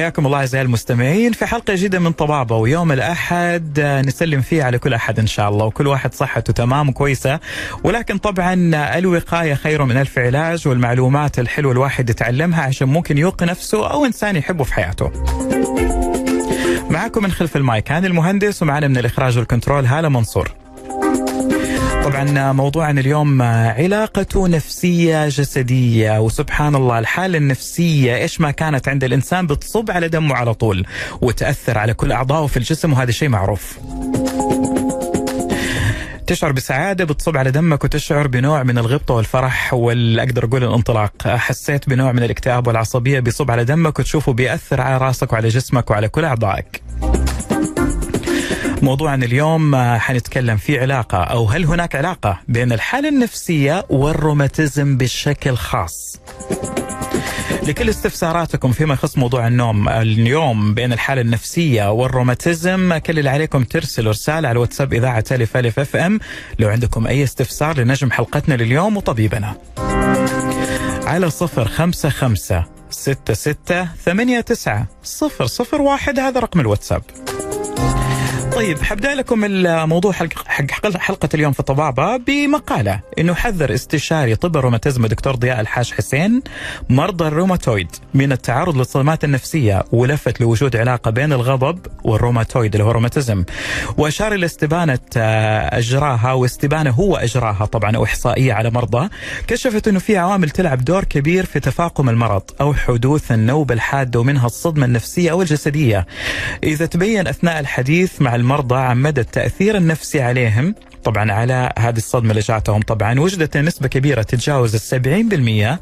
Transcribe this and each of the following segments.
حياكم الله أعزائي المستمعين في حلقة جديدة من طبابة ويوم الأحد نسلم فيه على كل أحد إن شاء الله وكل واحد صحته تمام وكويسة ولكن طبعا الوقاية خير من ألف علاج والمعلومات الحلوة الواحد يتعلمها عشان ممكن يوقي نفسه أو إنسان يحبه في حياته. معكم من خلف المايك هاني المهندس ومعنا من الإخراج وال control هالة منصور. طبعا موضوعنا اليوم علاقته نفسية جسدية وسبحان الله الحالة النفسية إيش ما كانت عند الإنسان بتصب على دمه على طول وتأثر على كل أعضائه في الجسم وهذا شيء معروف تشعر بسعادة بتصب على دمك وتشعر بنوع من الغبطة والفرح والأقدر أقول الانطلاق. حسيت بنوع من الاكتئاب والعصبية بيصب على دمك وتشوفه بيأثر على راسك وعلى جسمك وعلى كل أعضائك. موضوعنا اليوم حنتكلم في علاقة أو هل هناك علاقة بين الحالة النفسية والروماتيزم بشكل خاص؟ لكل استفساراتكم فيما يخص موضوع النوم. اليوم بين الحالة النفسية والروماتيزم كل اللي عليكم ترسلوا رسالة على واتساب إذاعة ألف ألف أف أم. لو عندكم أي استفسار لنجم حلقتنا لليوم وطبيبنا. على صفر خمسة خمسة ستة ستة ثمانية تسعة صفر صفر واحد هذا رقم الواتساب. طيب حبدأ لكم الموضوع حق حق حلقة اليوم في الطبابة بمقالة إنه حذر استشاري طب الروماتيزم الدكتور ضياء الحاج حسين مرضى الروماتويد من التعرض للصدمات النفسية ولفت لوجود علاقة بين الغضب والروماتويد اللي هو الروماتيزم وأشار إلى استبانة إجراها واستبانة هو إجراها طبعا أو إحصائية على مرضى. كشفت إنه في عوامل تلعب دور كبير في تفاقم المرض أو حدوث النوبه الحاده ومنها الصدمة النفسية أو الجسدية. إذا تبين أثناء الحديث مع المرضى عن مدى التأثير النفسي عليهم. طبعا على هذه الصدمة اللي جاتهم طبعا وجدت نسبة كبيرة تتجاوز السبعين بالمية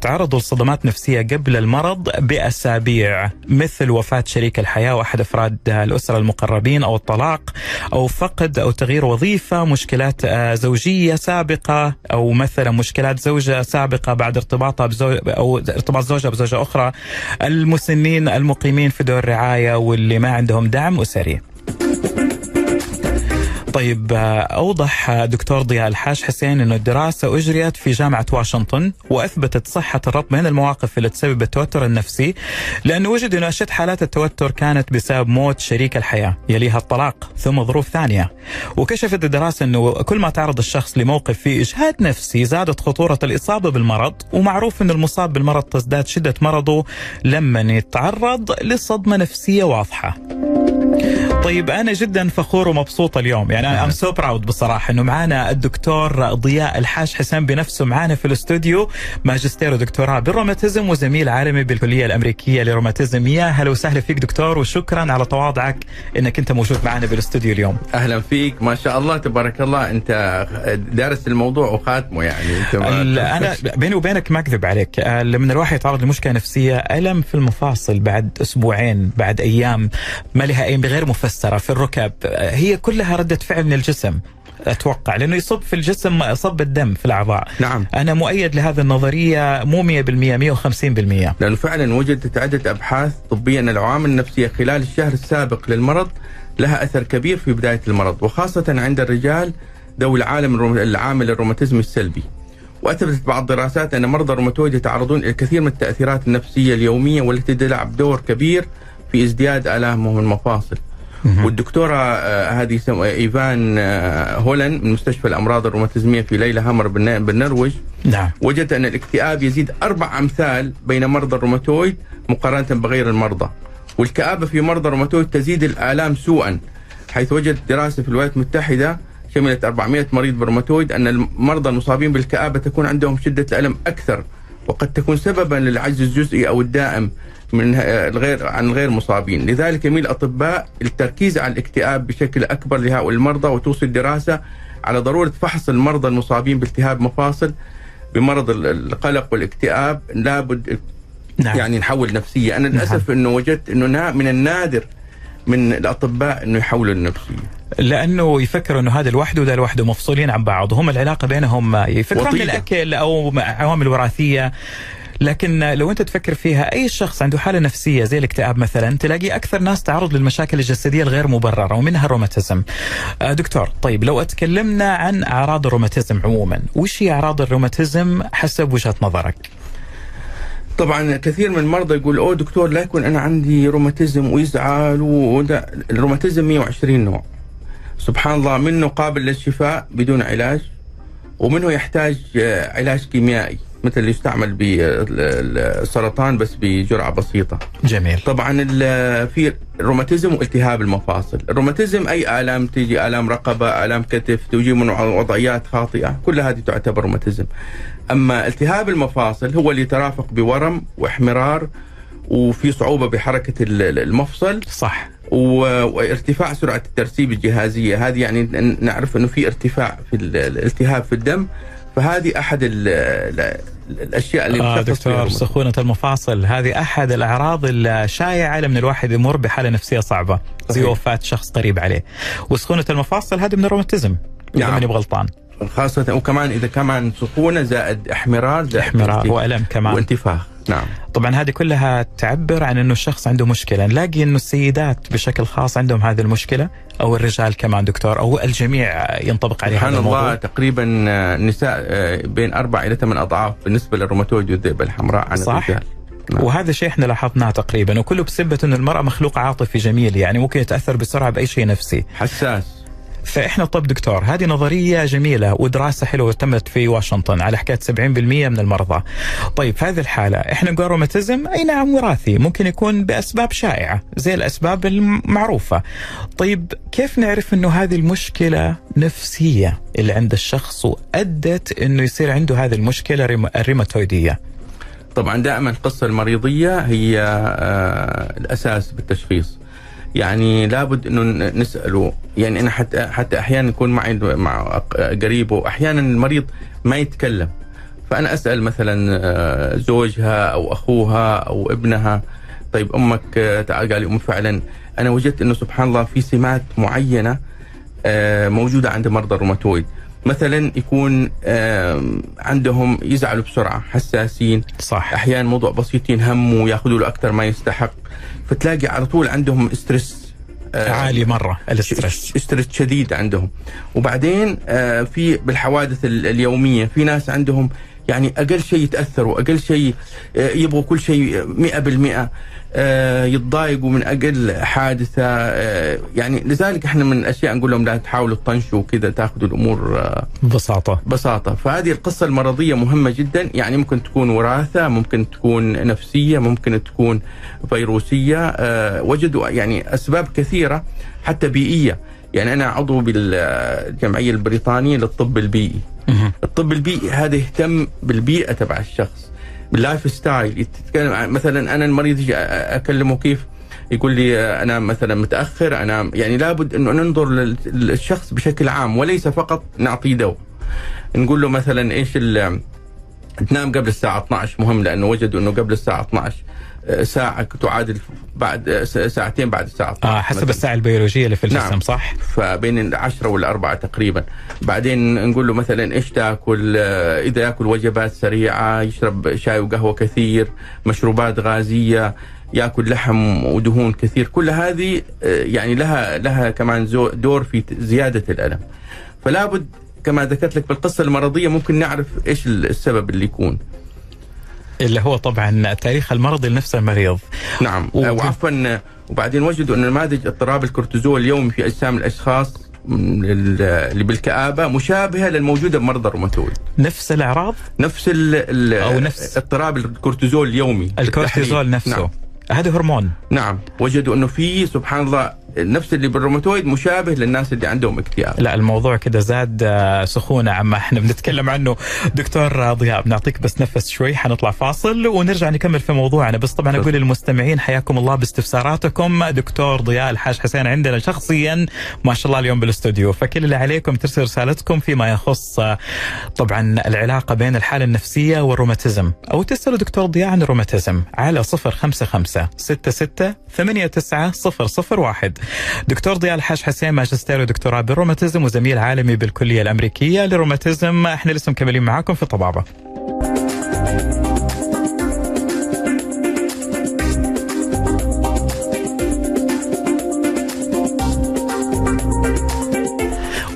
تعرضوا لصدمات نفسية قبل المرض بأسابيع مثل وفاة شريك الحياة وأحد أفراد الأسرة المقربين أو الطلاق أو فقد أو تغيير وظيفة مشكلات زوجية سابقة أو مثلا مشكلات زوجة سابقة بعد ارتباطها بزوج أو ارتباط زوجها بزوجة أخرى. المسنين المقيمين في دور رعاية واللي ما عندهم دعم أسري. طيب أوضح دكتور ضياء الحاج حسين إنه الدراسة أجريت في جامعة واشنطن وأثبتت صحة الربط بين المواقف اللي تسبب التوتر النفسي لأنه وجد إنه أشد حالات التوتر كانت بسبب موت شريك الحياة يليها الطلاق ثم ظروف ثانية. وكشفت الدراسة إنه كل ما تعرض الشخص لموقف فيه إجهاد نفسي زادت خطورة الإصابة بالمرض ومعروف إن المصاب بالمرض تزداد شدة مرضه لما يتعرض لصدمة نفسية واضحة. طيب أنا جدا فخور ومبسوط اليوم. يعني أنا I'm so proud بصراحة إنه معانا الدكتور ضياء الحاج حسين بنفسه معانا في الاستوديو ماجستير ودكتوراه بالروماتيزم وزميل عالمي بالكلية الأمريكية للروماتيزم يا هلا وسهلا فيك دكتور وشكرا على تواضعك إنك أنت موجود معنا بالاستوديو اليوم. أهلا فيك. ما شاء الله تبارك الله. أنت دارس الموضوع وخاتمه يعني. أنت أنا بيني وبينك ما أكذب عليك. لما الواحد يتعرض لمشكلة نفسية ألم في المفاصل بعد أسبوعين بعد أيام ما لها اي غير مفسره في الركب هي كلها ردة فعل من الجسم أتوقع لأنه يصب في الجسم صب الدم في الأعضاء. نعم. أنا مؤيد لهذه النظرية مو 100% 150% لأنه فعلا وجدت عده أبحاث طبية أن العوامل النفسية خلال الشهر السابق للمرض لها أثر كبير في بداية المرض وخاصة عند الرجال ذوي العالم العامل الروماتيزم السلبي. واثبتت بعض الدراسات أن مرضى الروماتويد يتعرضون إلى الكثير من التأثيرات النفسية اليومية والتي تلعب دور كبير في ازدياد آلامهم المفاصل. والدكتورة هذه إيفان هولن من مستشفى الأمراض الروماتيزمية في ليلى هامر بالنرويج نعم. وجدت أن الاكتئاب يزيد أربع أمثال بين مرضى الروماتويد مقارنة بغير المرضى. والكآبة في مرضى الروماتويد تزيد الآلام سوءا حيث وجدت دراسة في الولايات المتحدة شملت 400 مريض بالروماتويد أن المرضى المصابين بالكآبة تكون عندهم شدة الألم أكثر. وقد تكون سببا للعجز الجزئي أو الدائم من الغير عن الغير مصابين، لذلك يميل الأطباء التركيز على الاكتئاب بشكل أكبر لهؤلاء المرضى وتوصي الدراسه على ضرورة فحص المرضى المصابين بالتهاب مفاصل بمرض القلق والاكتئاب لابد نعم. يعني نحول نفسية، أنا للأسف نعم. إنه وجدت إنه من النادر من الأطباء إنه يحولوا النفسيه. لأنه يفكروا إنه هذا لوحده وده لوحده مفصولين عن بعض وهم العلاقة بينهم يفكرون وطيدة. الاكل أو عوامل وراثية لكن لو أنت تفكر فيها أي شخص عنده حالة نفسية زي الاكتئاب مثلا تلاقي أكثر ناس تعرض للمشاكل الجسدية الغير مبررة ومنها الروماتيزم. آه، دكتور طيب لو أتكلمنا عن أعراض الروماتيزم عموما، وش هي أعراض الروماتيزم حسب وجهة نظرك؟ طبعا كثير من المرضى يقول أوه دكتور لا يكون أنا عندي روماتيزم ويزعل وده الروماتيزم 120 نوع سبحان الله منه قابل للشفاء بدون علاج ومنه يحتاج آه، علاج كيميائي مثل اللي يستعمل بالسرطان بس بجرعة بسيطة. جميل. طبعا في الروماتيزم والتهاب المفاصل، الروماتيزم أي آلام تيجي آلام رقبة، آلام كتف، تجي من وضعيات خاطئة، كل هذه تعتبر روماتيزم. أما التهاب المفاصل هو اللي يترافق بورم وإحمرار وفي صعوبة بحركة المفصل صح وارتفاع سرعة الترسيب الجهازية. هذه يعني نعرف إنه في ارتفاع في الالتهاب في الدم. فهذه أحد ال ال الأشياء اللي آه دكتور سخونة المفاصل هذه أحد الأعراض الشائعة لما الواحد يمر بحالة نفسية صعبة. زي وفاة شخص قريب عليه. وسخونة المفاصل هذه من الروماتيزم إذا ماني بغلطان. خاصة وكمان إذا كمان سخونة زائد احمرار زائد احمرار وألم كمان. وانتفاخ. نعم طبعا هذه كلها تعبر عن إنه الشخص عنده مشكلة، نلاقي إنه السيدات بشكل خاص عندهم هذه المشكلة أو الرجال كمان دكتور أو الجميع ينطبق عليه سبحان الله تقريبا النساء آه، بين أربع إلى ثمان أضعاف بالنسبة للروماتويد والذئبه الحمراء عن صح؟ الرجال. نعم. وهذا شيء إحنا لاحظناه تقريبا وكله بسبة إنه المرأة مخلوق عاطفي جميل يعني ممكن يتأثر بسرعة بأي شيء نفسي حساس فإحنا طب دكتور هذه نظرية جميلة ودراسة حلوة تمت في واشنطن على حكاية 70% من المرضى. طيب في هذه الحالة إحنا نقول روماتيزم أي نعم وراثي ممكن يكون بأسباب شائعة زي الأسباب المعروفة. طيب كيف نعرف إنه هذه المشكلة نفسية اللي عند الشخص وأدت إنه يصير عنده هذه المشكلة الريماتويدية؟ طبعا دائما القصة المريضية هي آه الأساس بالتشخيص. يعني لابد إنه نسأله. يعني أنا حتى حتى أحيانا يكون معي مع قريبه. أحيانا المريض ما يتكلم. فأنا أسأل مثلا آه، زوجها أو أخوها أو ابنها طيب أمك آه، تعال قال لي امي فعلا. أنا وجدت إنه سبحان الله في سمات معينة آه، موجودة عند مرضى الروماتويد. مثلا يكون عندهم يزعلوا بسرعة حساسين. صح. أحيانا موضوع بسيط ينهموا يأخذوا له أكثر ما يستحق. فتلاقي على طول عندهم stress عالي مرة ال stress stress شديد عندهم. وبعدين آه، في بالحوادث اليومية في ناس عندهم يعني أقل شيء يتأثروا أقل شيء آه، يبغوا كل شيء 100% آه، يتضايقوا من أقل حادثة آه، يعني لذلك إحنا من الأشياء نقول لهم لا تحاولوا تطنشوا وكذا تاخذوا الأمور ببساطة. بساطه فهذه القصة المرضية مهمة جدا يعني ممكن تكون وراثة ممكن تكون نفسية ممكن تكون فيروسية وجدوا يعني أسباب كثيرة حتى بيئية. يعني أنا عضو بالجمعية البريطانية للطب البيئي. الطب البيئي هذا يهتم بالبيئة تبع الشخص بال lifestyle. يتكلم مثلا أنا المريض يجي أكلمه كيف؟ يقول لي أنا مثلا متأخر أنا يعني لابد إنه ننظر للشخص بشكل عام وليس فقط نعطيه دواء. نقول له مثلا إيش تنام قبل الساعة 12 مهم لأنه وجدوا إنه قبل الساعة 12 ساعة تعادل بعد ساعتين بعد الساعة 12 آه حسب مثلاً. الساعة البيولوجية اللي في الجسم نعم. صح؟ فبين العشرة والأربعة تقريبا بعدين نقول له مثلا إيش تأكل إذا يأكل وجبات سريعة يشرب شاي وقهوة كثير مشروبات غازية يأكل لحم ودهون كثير كل هذه يعني لها لها كمان دور في زيادة الألم فلا بد كما ذكرت لك بالقصة المرضية ممكن نعرف إيش السبب اللي يكون اللي هو طبعا التاريخ المرضي لنفس المريض نعم. و... وعفوا وبعدين وجدوا أن نماذج اضطراب الكورتيزول اليومي في أجسام الأشخاص اللي بالكآبة مشابهة للموجودة بمرضى الروماتويد. نفس الأعراض؟ نفس ال أو نفس اضطراب الكورتيزول اليومي الكورتيزول نفسه. نعم. هذا هرمون. نعم. وجدوا أنه في سبحان الله نفس اللي بالروماتويد مشابه للناس اللي عندهم اكتئاب. لا الموضوع كده زاد آه، سخونة عما إحنا بنتكلم عنه. دكتور ضياء بنعطيك بس نفس شوي حنطلع فاصل ونرجع نكمل في موضوعنا. بس طبعا أقول للمستمعين حياكم الله باستفساراتكم. دكتور ضياء الحاج حسين عندنا شخصيا ما شاء الله اليوم بالأستوديو. فكل اللي عليكم ترسل رسالتكم فيما يخص آه، طبعا العلاقة بين الحالة النفسية والروماتيزم. أو تسألوا دكتور ضياء عن الروماتيزم على 055 66 89 001 دكتور ضياء الحاج حسين ماجستير ودكتوراه بالروماتيزم وزميل عالمي بالكلية الأمريكية للروماتيزم إحنا لسه مكملين معاكم في طبابة.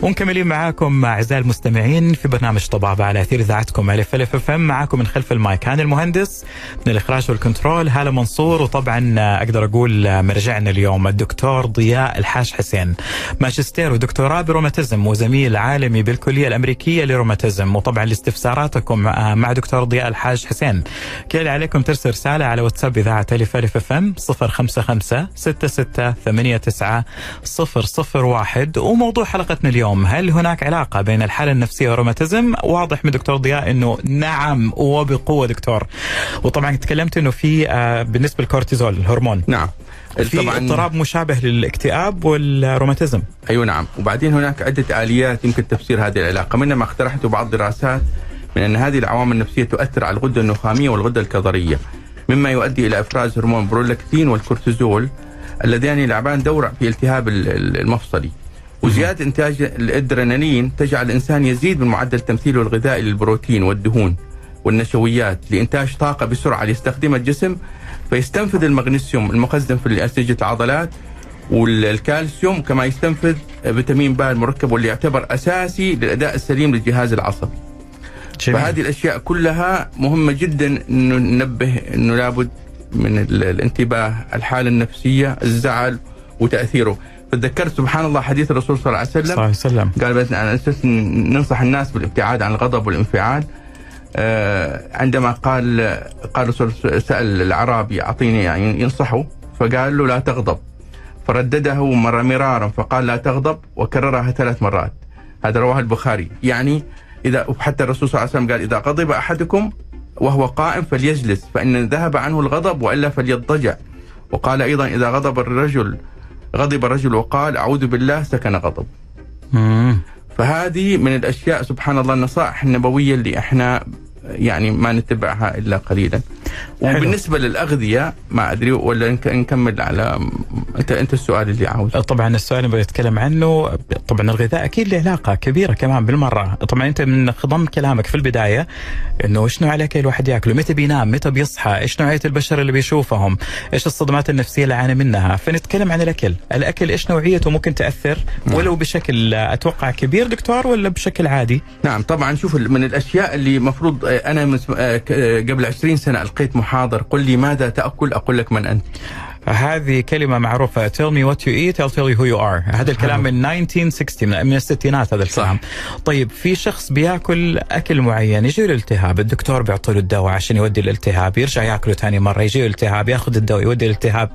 ومكملين معاكم أعزائي المستمعين في برنامج طبابه على أثير إذاعتكم ألف ألف FM. معاكم من خلف المايك. هاني المهندس من الإخراج وال control هالة منصور وطبعا أقدر أقول مرجعنا اليوم الدكتور ضياء الحاج حسين. ماجستير ودكتوراه بروماتيزم وزميل عالمي بالكلية الأمريكية لروماتيزم وطبعا لاستفساراتكم مع دكتور ضياء الحاج حسين. كل عليكم ترسل رسالة على واتساب إذاعة ألف ألف FM؟ 055 66 89 001 وموضوع حلقتنا اليوم هل هناك علاقة بين الحالة النفسية والروماتيزم؟ واضح من دكتور ضياء إنه نعم وبقوة دكتور. وطبعا تكلمت إنه في آه، بالنسبة للكورتيزول الهرمون. نعم. في اضطراب مشابه للاكتئاب والروماتيزم. أيوه نعم. وبعدين هناك عدة آليات يمكن تفسير هذه العلاقة. منها ما اقترحته بعض الدراسات من أن هذه العوامل النفسية تؤثر على الغدة النخامية والغدة الكظرية مما يؤدي إلى إفراز هرمون برولاكتين والكورتيزول اللذان يلعبان دور في التهاب المفصلي. وزيادة إنتاج الأدرينالين تجعل الإنسان يزيد من معدل تمثيله الغذائي للبروتين والدهون والنشويات لإنتاج طاقة بسرعة ليستخدمها الجسم فيستنفذ المغنيسيوم المخزن في أنسجة العضلات والكالسيوم كما يستنفذ فيتامين ب المركب واللي يعتبر أساسي للأداء السليم للجهاز العصبي جميل. فهذه الأشياء كلها مهمة جدا أنه ننبه أنه لابد من الانتباه الحالة النفسية الزعل وتأثيره فتذكرت سبحان الله حديث الرسول صلى الله عليه وسلم. صلى الله عليه وسلم. قال على أساس ننصح الناس بالابتعاد عن الغضب والانفعال آه عندما قال قال الرسول سأل الأعرابي أعطيني يعني ينصحه فقال له لا تغضب. فردده مر مرارا فقال لا تغضب وكررها ثلاث مرات. هذا رواه البخاري. يعني إذا حتى الرسول صلى الله عليه وسلم قال إذا غضب أحدكم وهو قائم فليجلس فإن ذهب عنه الغضب وإلا فليضطجع. وقال أيضا إذا غضب الرجل غضب الرجل وقال أعوذ بالله سكن غضب فهذه من الأشياء سبحان الله النصائح النبوية اللي إحنا يعني ما نتبعها إلا قليلا. وبالنسبة للأغذية ما أدري ولا نكمل على أنت أنت السؤال اللي عاوز. طبعا السؤال اللي بتكلم عنه طبعا الغذاء أكيد له علاقة كبيرة كمان بالمرة، طبعا أنت من خضم كلامك في البداية إنه إيش نوع الاكل الواحد ياكله، متى بينام، متى بيصحى، إيش نوعية البشر اللي بيشوفهم، إيش الصدمات النفسية اللي عانى منها، فنتكلم عن الأكل، الأكل إيش نوعيته ممكن تأثر؟ نعم. ولو بشكل أتوقع كبير دكتور ولا بشكل عادي؟ نعم طبعا شوف من الأشياء اللي المفروض أنا آه، آه، قبل 20 سنة القيت محاضر. قل لي ماذا تأكل؟ أقول لك من أنت. هذه كلمة معروفة. Tell me what you eat I'll tell you who you are. هذا الكلام من 1960 من الستينات هذا الكلام. صح. طيب في شخص بياكل أكل معين يجي له التهاب الدكتور بيعطي له الدواء عشان يودي الالتهاب يرجع ياكله ثاني مرة يجي له التهاب ياخذ الدواء يودي الالتهاب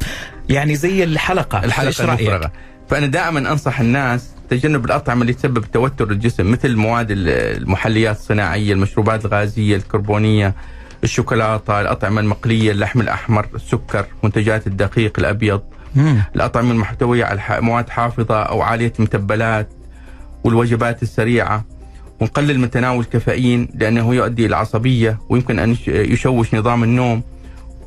يعني زي الحلقة. الحلقة المفرغة. فأنا دائما أنصح الناس تجنب الأطعمة اللي تسبب توتر الجسم مثل مواد المحليات الصناعية المشروبات الغازية الكربونية. الشوكولاتة الأطعمة المقلية اللحم الأحمر السكر منتجات الدقيق الأبيض. مم. الأطعمة المحتوية على مواد حافظة أو عالية المتبلات والوجبات السريعة. ونقلل من تناول الكافيين لأنه يؤدي إلى عصبية ويمكن أن يشوش نظام النوم.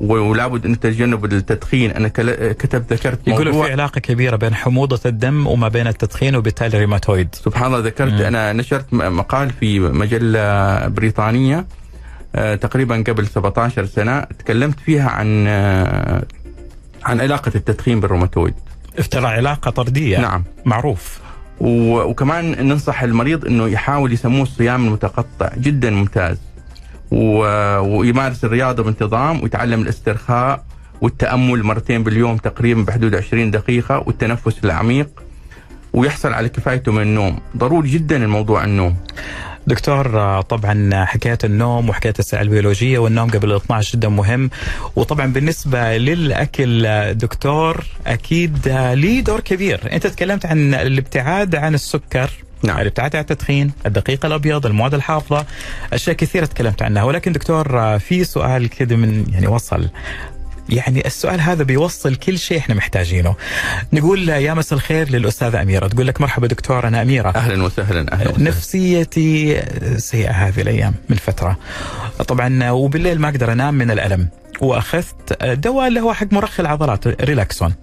ولابد أن تجنب التدخين. أنا كتبت ذكرت يقولوا في علاقة كبيرة بين حموضة الدم وما بين التدخين وبالتالي الريماتويد. سبحان الله ذكرت مم. أنا نشرت مقال في مجلة بريطانية. تقريبا قبل 17 سنة تكلمت فيها عن آه، عن علاقة التدخين بالروماتويد. افترى علاقة طردية. نعم. معروف. وكمان ننصح المريض إنه يحاول يسموه الصيام المتقطع. جدا ممتاز. ويمارس الرياضة بانتظام ويتعلم الاسترخاء والتأمل مرتين باليوم تقريبا بحدود 20 دقيقة والتنفس العميق. ويحصل على كفايته من النوم. ضروري جدا الموضوع النوم. دكتور طبعا حكاية النوم وحكاية الساعة البيولوجية والنوم قبل ال 12 جدا مهم. وطبعا بالنسبة للأكل دكتور أكيد ليه دور كبير. أنت تكلمت عن الابتعاد عن السكر نعم. الابتعاد عن التدخين، الدقيق الأبيض، المواد الحافظة، أشياء كثيرة تكلمت عنها، ولكن دكتور في سؤال كذا من يعني وصل. يعني السؤال هذا بيوصل كل شيء إحنا محتاجينه. نقول يا مساء الخير للأستاذة أميرة، تقول لك مرحبا دكتور أنا أميرة. أهلا وسهلا أهلا وسهلا. نفسيتي سيئة هذه الأيام من فترة. طبعا وبالليل ما أقدر أنام من الألم. وأخذت دواء اللي هو حق مرخي العضلات ريلاكسون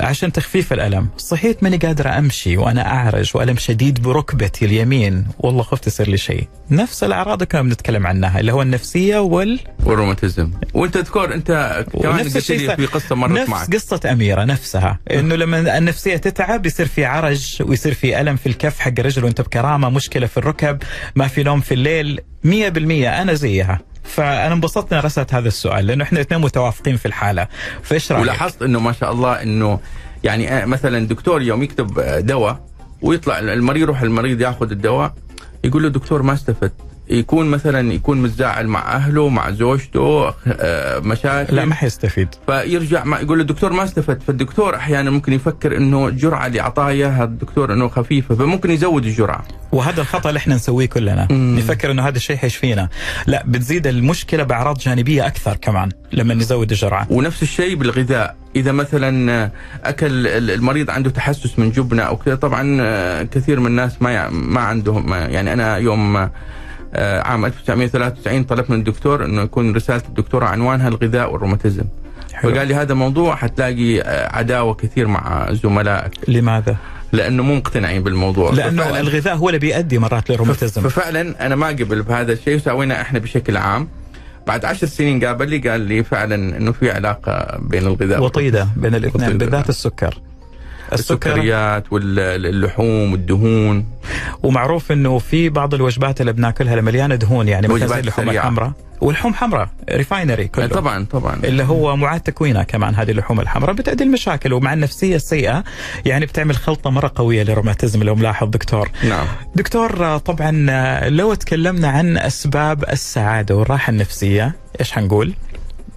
عشان تخفيف الألم. صحيت ماني قادر أمشي وأنا أعرج وألم شديد بركبتي اليمين. والله خفت يصير لي شيء. نفس الأعراض اللي كنا بنتكلم عنها اللي هو النفسية وال والروماتيزم. وأنت تذكر أنت كمان قلت الشيء لي في قصة مرت نفس معك. قصة أميرة نفسها إنه لما النفسية تتعب يصير في عرج ويصير في ألم في الكف حق الرجل وأنت بكرامة مشكلة في الركب ما في نوم في الليل. مية بالمية أنا زيها. فأنا انبسطت إني رسلت هذا السؤال لأنه إحنا الاثنين متوافقين في الحالة فإيش رأيك؟ ولاحظت إنه ما شاء الله إنه يعني آه، مثلا دكتور يوم يكتب آه، دواء ويطلع المريض يروح المريض ياخذ الدواء يقول له دكتور ما استفدت يكون مثلا يكون متزاعل مع أهله مع زوجته آه، مشاكل. لا ما حيستفيد. فيرجع ما يقول له الدكتور ما استفدت. فالدكتور أحيانا ممكن يفكر إنه الجرعه اللي اعطاها اياها الدكتور إنه خفيفة فممكن يزود الجرعة. وهذا الخطأ اللي إحنا نسويه كلنا. مم. نفكر إنه هذا الشيء حيشفينا لا بتزيد المشكلة بأعراض جانبية أكثر كمان لما نزود الجرعة. ونفس الشيء بالغذاء. إذا مثلا أكل المريض عنده تحسس من جبنة أو كذا طبعا كثير من الناس ما ما عندهم يعني أنا يوم آه، عام 1993 طلبت من الدكتور أنه يكون رسالة الدكتوراه عنوانها الغذاء والروماتيزم. حلو. فقال لي هذا موضوع حتلاقي آه، عداوة كثير مع زملائك. لماذا؟ لأنه مو مقتنعين بالموضوع. لأنه ففعلاً- الغذاء هو اللي بيؤدي مرات للروماتيزم ففعلا أنا ما قبل بهذا الشيء وسوينا إحنا بشكل عام. بعد عشر سنين قابل لي قال لي فعلا إنه في علاقة بين الغذاء وطيدة بين الاثنين. بالذات السكر. السكريات واللحوم والدهون. ومعروف إنه في بعض الوجبات اللي بناكلها اللي مليانه دهون يعني مثلا زي اللحوم. الحمراء. واللحوم حمراء refinery كله. طبعا طبعا. اللي هو معاد تكوينها كمان هذه اللحوم الحمراء بتؤدي المشاكل. ومع النفسية السيئة يعني بتعمل خلطة مرة قوية للروماتيزم لو ملاحظ دكتور. نعم. دكتور طبعا لو تكلمنا عن أسباب السعادة والراحة النفسية إيش حنقول؟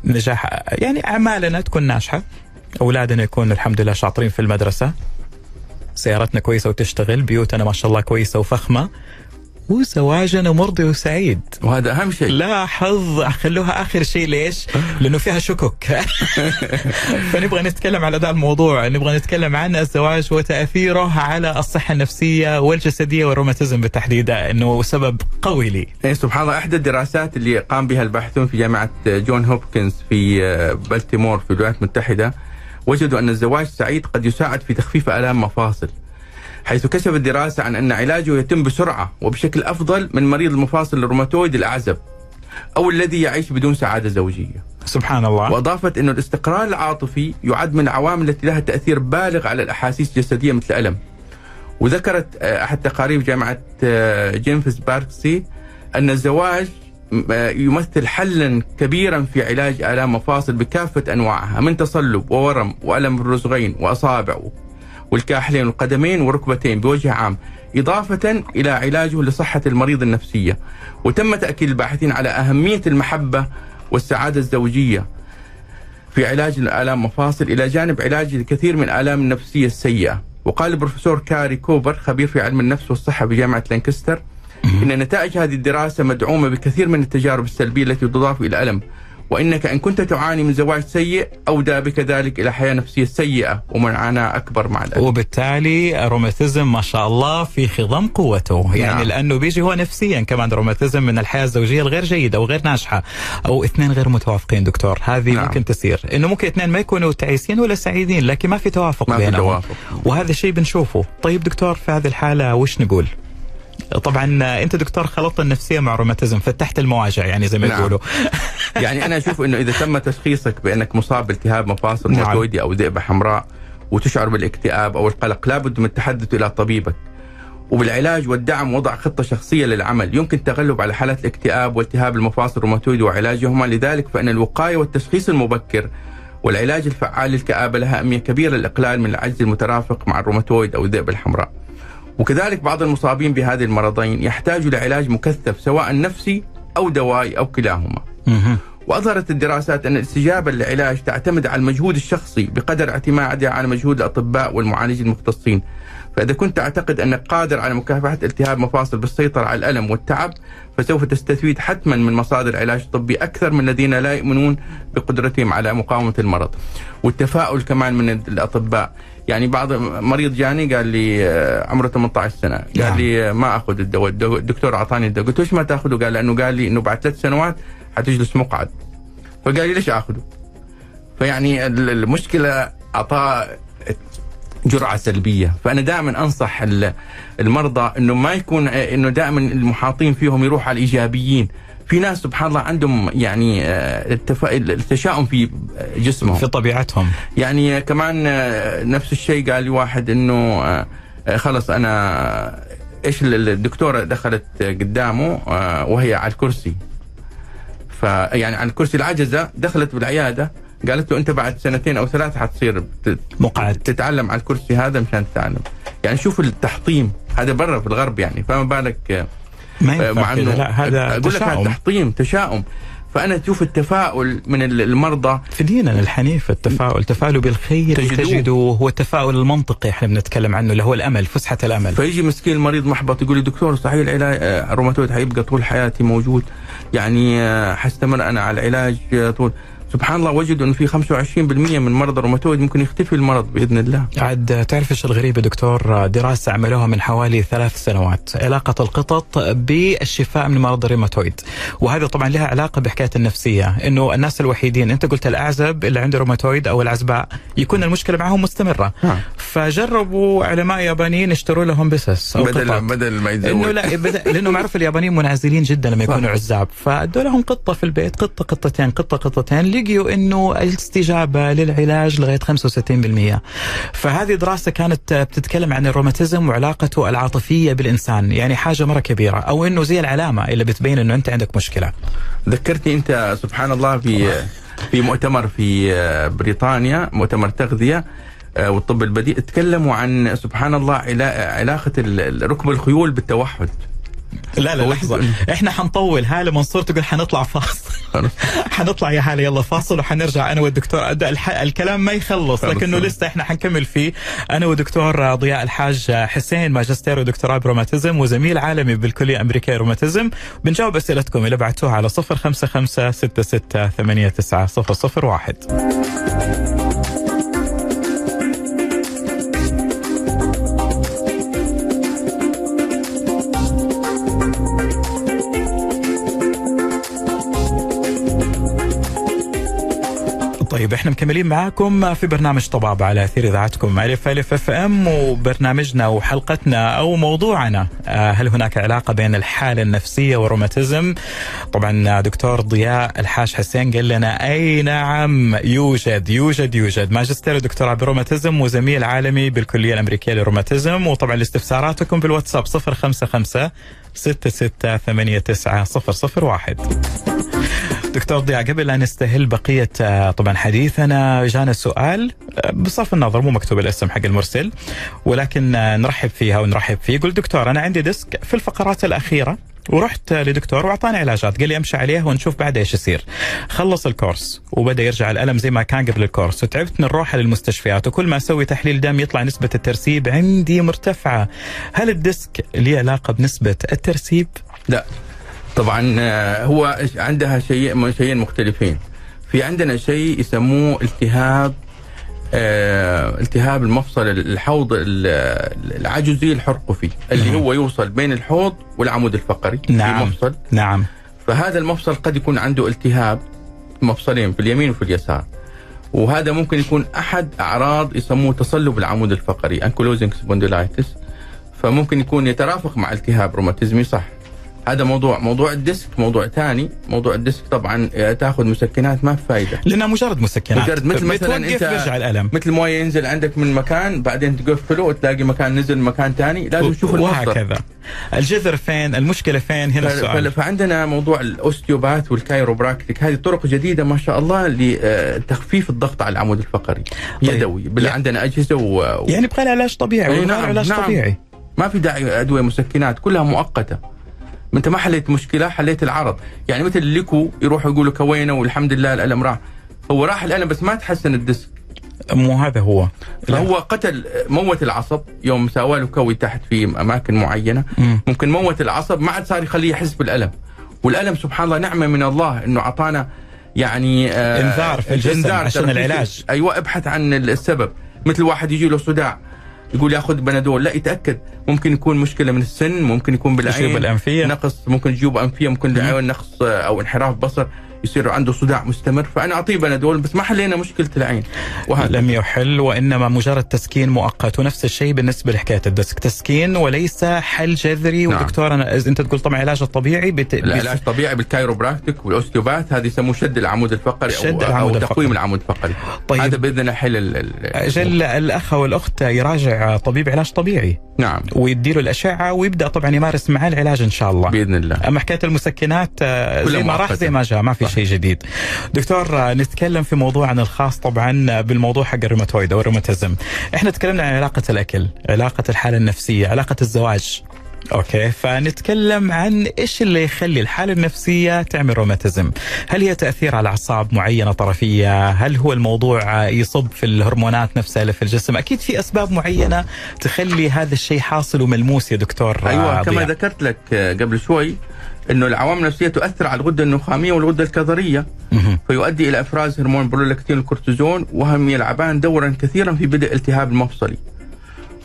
نجاح يعني أعمالنا تكون ناجحة. أولادنا يكونوا الحمد لله شاطرين في المدرسة. سيارتنا كويسة وتشتغل بيوتنا ما شاء الله كويسة وفخمة. وزواجنا مرضي وسعيد. وهذا أهم شيء. لاحظ خلوها آخر شيء ليش؟ لأنه فيها شكك فنبغى نتكلم على ذا الموضوع. نبغى نتكلم عن الزواج وتأثيره على الصحة النفسية والجسدية والروماتيزم بالتحديد إنه سبب قوي لي. إيه سبحان الله. إحدى الدراسات اللي قام بها الباحثون في جامعة جون هوبكنز في آه، بلتيمور في الولايات المتحدة وجدوا أن الزواج السعيد قد يساعد في تخفيف آلام مفاصل حيث كشفت الدراسة عن أن علاجه يتم بسرعة وبشكل أفضل من مريض المفاصل الروماتويد الأعزب أو الذي يعيش بدون سعادة زوجية سبحان الله وأضافت إنه الاستقرار العاطفي يعد من العوامل التي لها تأثير بالغ على الأحاسيس الجسدية مثل الالم. وذكرت آه، أحد تقارير جامعة آه، جيمفز باركسي أن الزواج يمثل حلا كبيرا في علاج آلام مفاصل بكافة أنواعها من تصلب وورم وألم الرسغين وأصابع والكاحلين والقدمين والركبتين بوجه عام إضافة إلى علاجه لصحة المريض النفسية. وتم تأكيد الباحثين على أهمية المحبة والسعادة الزوجية في علاج الآلام مفاصل إلى جانب علاج الكثير من الآلام النفسية السيئة. وقال البروفيسور كاري كوبر خبير في علم النفس والصحة بجامعة لانكستر إن نتائج هذه الدراسة مدعومة بكثير من التجارب السلبية التي تضاف إلى الألم وإنك إن كنت تعاني من زواج سيء أودى بك ذلك إلى حياة نفسية سيئة ومعاناة أكبر مع الألم. وبالتالي الروماتيزم ما شاء الله في خضم قوته. يعني نعم. لأنه بيجي هو نفسيا كمان روماتيزم من الحياة الزوجية الغير جيدة وغير ناجحة. أو اثنين غير متوافقين دكتور. هذه نعم. ممكن تصير. إنه ممكن اثنين ما يكونوا تعيسين ولا سعيدين لكن ما في توافق ما في بينهم. توافق. وهذا الشيء بنشوفه. طيب دكتور في هذه الحالة وش نقول؟ طبعا أنت دكتور خلطت النفسيه مع الروماتيزم فتحت المواجع يعني زي ما نعم. يقولوا. يعني أنا أشوف إنه إذا تم تشخيصك بأنك مصاب بالتهاب مفاصل نعم. أو ذئبه حمراء وتشعر بالاكتئاب أو القلق لابد من التحدث إلى طبيبك. وبالعلاج والدعم وضع خطة شخصية للعمل. يمكن التغلب على حالات الاكتئاب والتهاب المفاصل الروماتويدي وعلاجهما. لذلك فإن الوقاية والتشخيص المبكر والعلاج الفعال للكآبة لها أهمية كبيرة للإقلال من العجز المترافق مع الروماتويد أو الذئبة الحمراء. وكذلك بعض المصابين بهذه المرضين يحتاجوا لعلاج مكثف سواء نفسي أو دوائي أو كلاهما. وأظهرت الدراسات أن الاستجابة للعلاج تعتمد على المجهود الشخصي بقدر اعتمادها على مجهود الأطباء والمعالجين المختصين. فإذا كنت تعتقد أنك قادر على مكافحة التهاب مفاصل بالسيطرة على الألم والتعب فسوف تستفيد حتما من مصادر علاج طبي أكثر من الذين لا يؤمنون بقدرتهم على مقاومة المرض. والتفاؤل كمان من الأطباء. يعني بعض مريض جاني قال لي آه، عمره 18 سنة. قال نعم. لي آه، ما أخذ الدواء. الدو- الدكتور أعطاني الدواء. قلت ليش ما تأخذه؟ قال لأنه قال لي أنه بعد ثلاث سنوات حتجلس مقعد. فقال لي ليش آخذه؟ فيعني ال- المشكلة أعطاه جرعة سلبية. فأنا دائما أنصح ال- المرضى إنه ما يكون إنه دائما المحاطين فيهم يروح على الإيجابيين. في ناس سبحان الله عندهم يعني آه،. التشاؤم في جسمهم. في طبيعتهم. يعني كمان آه، نفس الشيء قال لي واحد إنه آه، آه، خلص أنا إيش ال- الدكتورة دخلت قدامه آه، وهي على الكرسي. فيعني على الكرسي العجزة دخلت بالعيادة قالت له أنت بعد سنتين أو ثلاث حتصير مقعد. تتعلم على الكرسي هذا مشان تتعلم. يعني شوف التحطيم هذا برا في الغرب يعني فما بالك آه، ما آه، ينفع كذا. لا هذا أقول لك هذا تحطيم تشاؤم. فأنا أشوف التفاؤل من ال- المرضى. في ديننا الحنيف التفاؤل. تفاؤلوا بالخير تجدوه. تجدوه. هو التفاؤل المنطقي إحنا بنتكلم عنه اللي هو الأمل فسحة الأمل. فيجي مسكين المريض محبط يقول لي دكتور صحيح العلاج آه، الروماتويد حيبقى طول حياتي موجود. يعني آه، حستمر أنا على العلاج آه، طول. سبحان الله وجدوا إنه في 25% من مرضى الروماتويد ممكن يختفي المرض بإذن الله عاد تعرف إيش الغريب يا دكتور دراسة عملوها من حوالي ثلاث سنوات علاقة القطط بالشفاء من مرض الروماتويد وهذا طبعا لها علاقة بحكاية النفسية إنه الناس الوحيدين أنت قلت الأعزب اللي عنده روماتويد أو العزباء يكون المشكلة معهم مستمرة نعم. فجربوا علماء يابانيين اشتروا لهم بسس أو بدل قطط. بدل ما إنه يتزوج لا بدأ لأنه معروف اليابانيين منعزلين جدا لما. يكونوا عزاب فادوا لهم قطة في البيت قطة قطتين قطة قطتين لقيوا انه الاستجابة للعلاج لغاية 65% فهذه دراسة كانت بتتكلم عن الروماتيزم وعلاقته العاطفية بالإنسان يعني حاجة مرة كبيرة أو إنه زي العلامة اللي بتبين إنه أنت عندك مشكلة. ذكرتني أنت سبحان الله في في مؤتمر في بريطانيا مؤتمر تغذية آه، والطب البديل تكلموا عن سبحان الله علا- علاقة ركب الخيول بالتوحد. لا لا جزء- إحنا حنطول. هاله منصور تقول حنطلع فاصل. حنطلع يا هاله يلا فاصل وحنرجع. أنا والدكتور الح... الكلام ما يخلص خلص. لكنه لسه إحنا حنكمل فيه. أنا ودكتور ضياء الحاج حسين ماجستير ودكتوراه بروماتيزم وزميل عالمي بالكلية الامريكيه روماتيزم. بنجاوب أسئلتكم. اللي بعتوها على 055 طيب إحنا مكملين معاكم في برنامج طبابة على أثير إذاعتكم ألف ألف أف أم وبرنامجنا وحلقتنا أو موضوعنا. آه، هل هناك علاقة بين الحالة النفسية والروماتيزم؟ طبعا دكتور ضياء الحاج حسين قال لنا أي نعم يوجد يوجد يوجد. ماجستير ودكتوراه بالروماتيزم وزميل عالمي بالكلية الأمريكية للروماتيزم وطبعا لاستفساراتكم بالواتساب 055 6689 001 دكتور ضياء قبل ان نستهل بقية آه، طبعا حديثنا جانا سؤال آه، بصرف النظر مو مكتوب الاسم حق المرسل ولكن آه، نرحب فيها ونرحب فيه. يقول دكتور أنا عندي disc في الفقرات الأخيرة ورحت لدكتور وأعطاني علاجات قال لي أمشي عليها ونشوف بعد إيش يصير. خلص ال course وبدأ يرجع الألم زي ما كان قبل ال course وتعبت من الروحة للمستشفيات وكل ما أسوي تحليل دم يطلع نسبة الترسيب عندي مرتفعة. هل ال disc له علاقة بنسبة الترسيب؟ لا. طبعا آه، هو عندها شيء شيئين مختلفين. في عندنا شيء يسموه التهاب آه، التهاب المفصل الحوض ال- العجزي الحرقفي اللي هو يوصل بين الحوض والعمود الفقري نعم. في مفصل. نعم. فهذا المفصل قد يكون عنده التهاب مفصلين في اليمين وفي اليسار. وهذا ممكن يكون أحد أعراض يسموه تصلب العمود الفقري ankylosing spondylitis. فممكن يكون يترافق مع التهاب روماتيزمي صح. هذا موضوع موضوع الديسك موضوع ثاني موضوع الديسك. طبعا آه، تأخذ مسكنات ما في فايدة. لأنها مجرد مسكنات. مجرد مثل مثلا أنت يرجع الألم. مثل موية ينزل عندك من مكان بعدين تقفله وتلاقي مكان نزل مكان ثاني. لازم تشوف المصدر. وهكذا. الجذر فين؟ المشكلة فين؟ هنا السؤال. فعندنا موضوع ال osteopath وال chiropractic. هذه طرق جديدة ما شاء الله لتخفيف الضغط على العمود الفقري. طيب. يدوي. بل يعني- عندنا أجهزة و... يعني يبغى لها علاج طبيعي نعم، علاج نعم. طبيعي. ما في داعي أدوية مسكنات كلها مؤقتة. ما انت ما حليت مشكلة حليت العرض. يعني مثل الليكو يروحوا يقولوا كوينا والحمد لله الألم راح. هو راح الألم بس ما تحسن الديسك. مو هذا هو. فهو قتل موت العصب يوم ساوى له كوي تحت في أماكن معينة. مم. ممكن موت العصب ما عاد صار يخليه يحس بالألم. والألم سبحان الله نعمة من الله إنه أعطانا يعني آه إنذار في الجسم إنذار عشان العلاج. أيوه ابحث عن السبب. مثل واحد يجي له صداع. يقول ياخذ بنادول. لا يتأكد. ممكن يكون مشكلة من السن ممكن يكون بالعين. نقص ممكن جيوب أنفية ممكن مم. العين نقص أو انحراف بصر. يصير عنده صداع مستمر فأنا اعطيه بنادول بس ما حلينا مشكلة العين. وهذا. لم يحل وإنما مجرد تسكين مؤقت. ونفس الشيء بالنسبة لحكاية الدسك تسكين وليس حل جذري. نعم. ودكتور أنا أنت تقول طبعا العلاج الطبيعي بت... العلاج الطبيعي بال chiropractic وال osteopath هذه يسموه شد العمود الفقري شد أو, العمود أو تقويم العمود الفقري. طيب. هذا بإذن الله حل أجل الأخ أو الاخت يراجع طبيب علاج طبيعي. نعم. ويديله الأشعة ويبدأ طبعا يمارس معاه العلاج إن شاء الله. بإذن الله. أما حكاية المسكنات آه، زي ما راح زي ما جاء ما في شيء جديد. دكتور نتكلم في موضوع عن الخاص طبعا بالموضوع حق الروماتويد أو الروماتيزم. إحنا تكلمنا عن علاقة الأكل علاقة الحالة النفسية علاقة الزواج. okay فنتكلم عن إيش اللي يخلي الحالة النفسية تعمل روماتيزم. هل هي تأثير على أعصاب معينة طرفية؟ هل هو الموضوع يصب في الهرمونات نفسها اللي في الجسم؟ أكيد في أسباب معينة تخلي هذا الشيء حاصل وملموس يا دكتور أيوه كما ذكرت لك قبل شوي إنه العوامل النفسية تؤثر على الغدة النخامية والغدة الكظرية. فيؤدي إلى إفراز هرمون برولاكتين الكورتيزون وهم يلعبان دورا كثيرا في بدء التهاب المفصلي.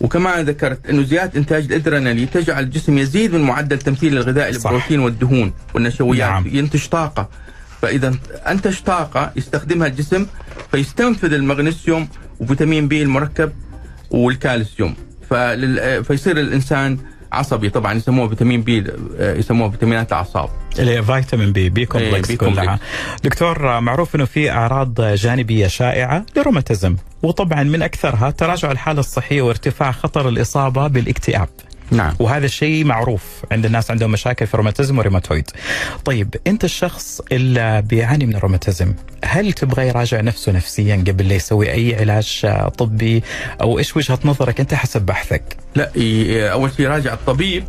وكما ذكرت إنه زيادة إنتاج الأدرينالين تجعل الجسم يزيد من معدل تمثيل الغذاء البروتين والدهون والنشويات. نعم. ينتج طاقة. فإذا أنتج طاقة يستخدمها الجسم فيستنفذ المغنيسيوم وفيتامين بي المركب والكالسيوم. فيصير الإنسان عصبي طبعا يسموه فيتامين بي يسموه فيتامينات الأعصاب. اللي فيتامين بي B complex B كلها. دكتور معروف إنه في أعراض جانبية شائعة للروماتيزم وطبعا من أكثرها تراجع الحالة الصحية وارتفاع خطر الإصابة بالاكتئاب. نعم. وهذا الشيء معروف عند الناس عندهم مشاكل في الروماتيزم والروماتويد طيب أنت الشخص اللي بيعاني من الروماتيزم هل تبغى يراجع نفسه نفسيا قبل لا يسوي أي علاج طبي؟ أو إيش وجهة نظرك أنت حسب بحثك؟ لا أول شيء يراجع الطبيب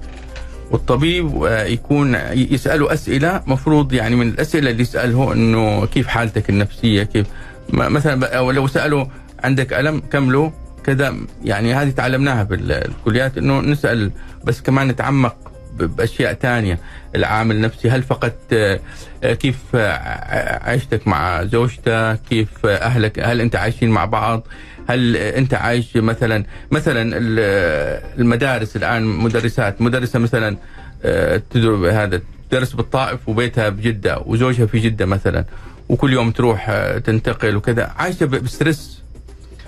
والطبيب آه، يكون يسأله أسئلة مفروض يعني من الأسئلة اللي يسأله إنه كيف حالتك النفسية كيف مثلا لو سأله عندك ألم كمله. كذا. يعني هذه تعلمناها بالكليات إنه نسأل بس كمان نتعمق بأشياء ثانية العامل النفسي هل فقدت آه، كيف عيشتك مع زوجتك؟ كيف أهلك؟ هل أنت عايشين مع بعض؟ هل أنت عايش مثلا مثلا المدارس الآن مدرسات مدرسة مثلا آه، هذا تدرس بالطائف وبيتها بجدة وزوجها في جدة مثلا وكل يوم تروح آه، تنتقل وكذا. عايشة بستريس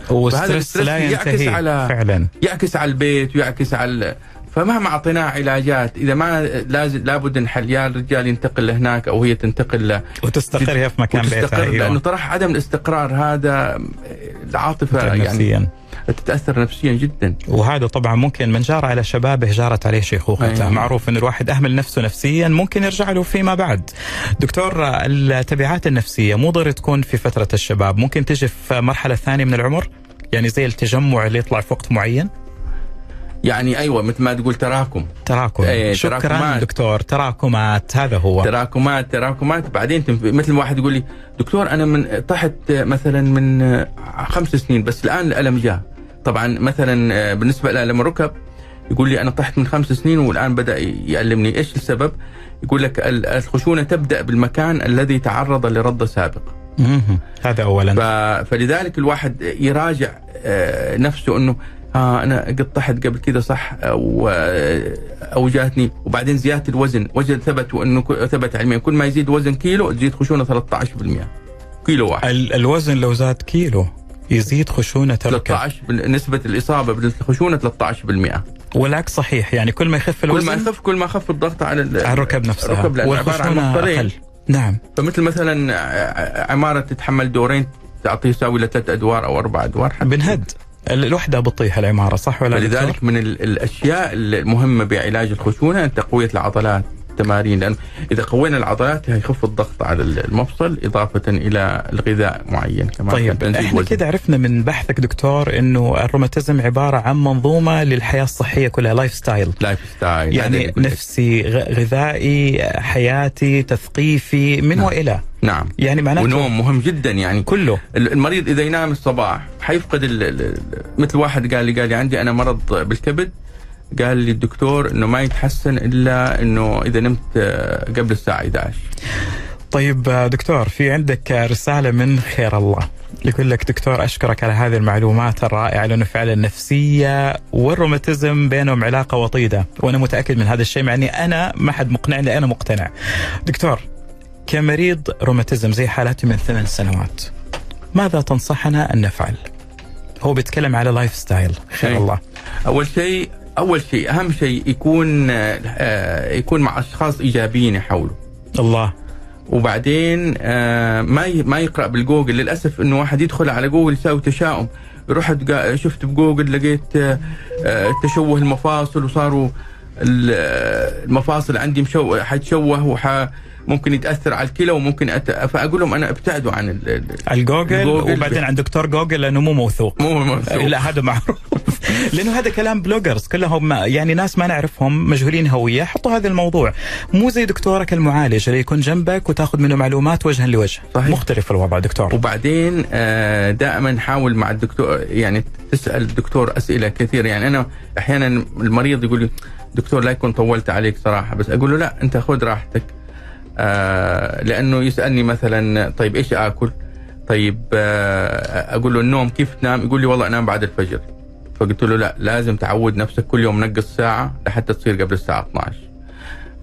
وستريس لا ينتهي على فعلا يعكس على البيت ويعكس على فمهما أعطيناه علاجات إذا ما لازم لابد إن يا الرجال ينتقل لهناك أو هي تنتقل ل وتستقر هي في مكان بيتها أيوة. لأنه طرح عدم الاستقرار هذا العاطفه يعني نفسيا. تتأثر نفسيا جدا. وهذا طبعا ممكن من جار على شبابه جارت عليه شيخوخته أيوة. معروف إن الواحد أهمل نفسه نفسيا ممكن يرجع له فيما بعد. دكتور التبعات النفسية مو ضروري تكون في فترة الشباب. ممكن تجي في مرحلة ثانية من العمر؟ يعني زي التجمع اللي يطلع في وقت معين؟ يعني أيوه مثل ما تقول تراكم. تراكم. إيه شكرا تراكمات. دكتور. تراكمات هذا هو. تراكمات تراكمات. بعدين مثل ما واحد يقول لي دكتور أنا من طحت مثلا من خمس سنين بس الآن الألم جاء. طبعا مثلا بالنسبة لالم الركب يقول لي أنا طحت من خمس سنين والآن بدأ يألمني. إيش السبب؟ يقول لك الخشونة تبدأ بالمكان الذي تعرض لرد سابق. هذا اولا. فلذلك الواحد يراجع آه، نفسه إنه آه أنا قد طحت قبل كذا صح؟ أو أو جاتني. وبعدين زيادة الوزن. وجد ثبت وإنه ثبت علميا. كل ما يزيد وزن كيلو تزيد خشونة 13% كيلو واحد. الوزن لو زاد كيلو. يزيد خشونة الركب 13 نسبة الإصابة بالخشونة 13% والعكس صحيح يعني كل ما يخف الوزن كل ما يخف كل ما خف الضغط على على الركب نفسها. الركب لأن عبارة عن أقل. نعم. فمثل مثلا عمارة تتحمل دورين تعطيه يساوي لثلاث أدوار أو أربع أدوار حتى. بنهد. الوحدة بتطيح العمارة صح ولا لذلك من الأشياء المهمة بعلاج الخشونة تقوية العضلات. التمارين لأن إذا قوينا العضلات هيخف الضغط على المفصل إضافة إلى الغذاء معين كمان طيب إحنا كده عرفنا من بحثك دكتور إنه الروماتيزم عبارة عن منظومة للحياة الصحية كلها lifestyle lifestyle يعني نفسي غذائي حياتي تثقيفي من نعم. وإلى. نعم. يعني معناته ونوم مهم جدا يعني كله. المريض إذا ينام الصباح حيفقد مثل واحد قال لي قال لي عندي أنا مرض بالكبد قال لي الدكتور إنه ما يتحسن إلا إنه إذا نمت آه، قبل الساعة 11 طيب آه، دكتور في عندك رسالة من خير الله يقول لك دكتور أشكرك على هذه المعلومات الرائعة لأنه فعلا النفسيه والروماتيزم بينهم علاقة وطيدة وأنا متأكد من هذا الشيء مع إني أنا ما حد مقنعني أنا مقتنع. دكتور كمريض روماتيزم زي حالتي من ثمان سنوات ماذا تنصحنا أن نفعل؟ هو بيتكلم على lifestyle خير أي. الله أول شيء أول شيء أهم شيء يكون آه، يكون مع أشخاص إيجابيين يحوله الله. وبعدين آه، ما ما يقرأ بالجوجل للأسف إنه واحد يدخل على جوجل يساوي تشاؤم. رحت شفت بجوجل لقيت آه، تشوه المفاصل وصاروا ال- المفاصل عندي مشو حتشوه وح ممكن يتأثر على الكلى وممكن أت... فأقول لهم أنا ابتعدوا عن ال... ال- الجوجل الجوجل وبعدين عند دكتور جوجل لأنه مو موثوق. مو مرسوم. لا هذا معروف. لأنه هذا كلام bloggers كلهم يعني ناس ما نعرفهم مجهولين هوية حطوا هذا الموضوع. مو زي دكتورك المعالج اللي يكون جنبك وتاخذ منه معلومات وجها لوجه. صحيح. مختلف الوضع دكتور. وبعدين آه، دائما حاول مع الدكتور يعني تسأل الدكتور أسئلة كثير. يعني أنا أحيانا المريض يقول لي دكتور لا يكون طولت عليك صراحة. بس أقول له لا أنت خذ راحتك. آه، لأنه يسألني مثلا طيب إيش آكل؟ طيب آه، أقول له النوم كيف تنام؟ يقول لي والله أنام بعد الفجر فقلت له لا لازم تعود نفسك كل يوم نقص ساعة لحتى تصير قبل الساعة 12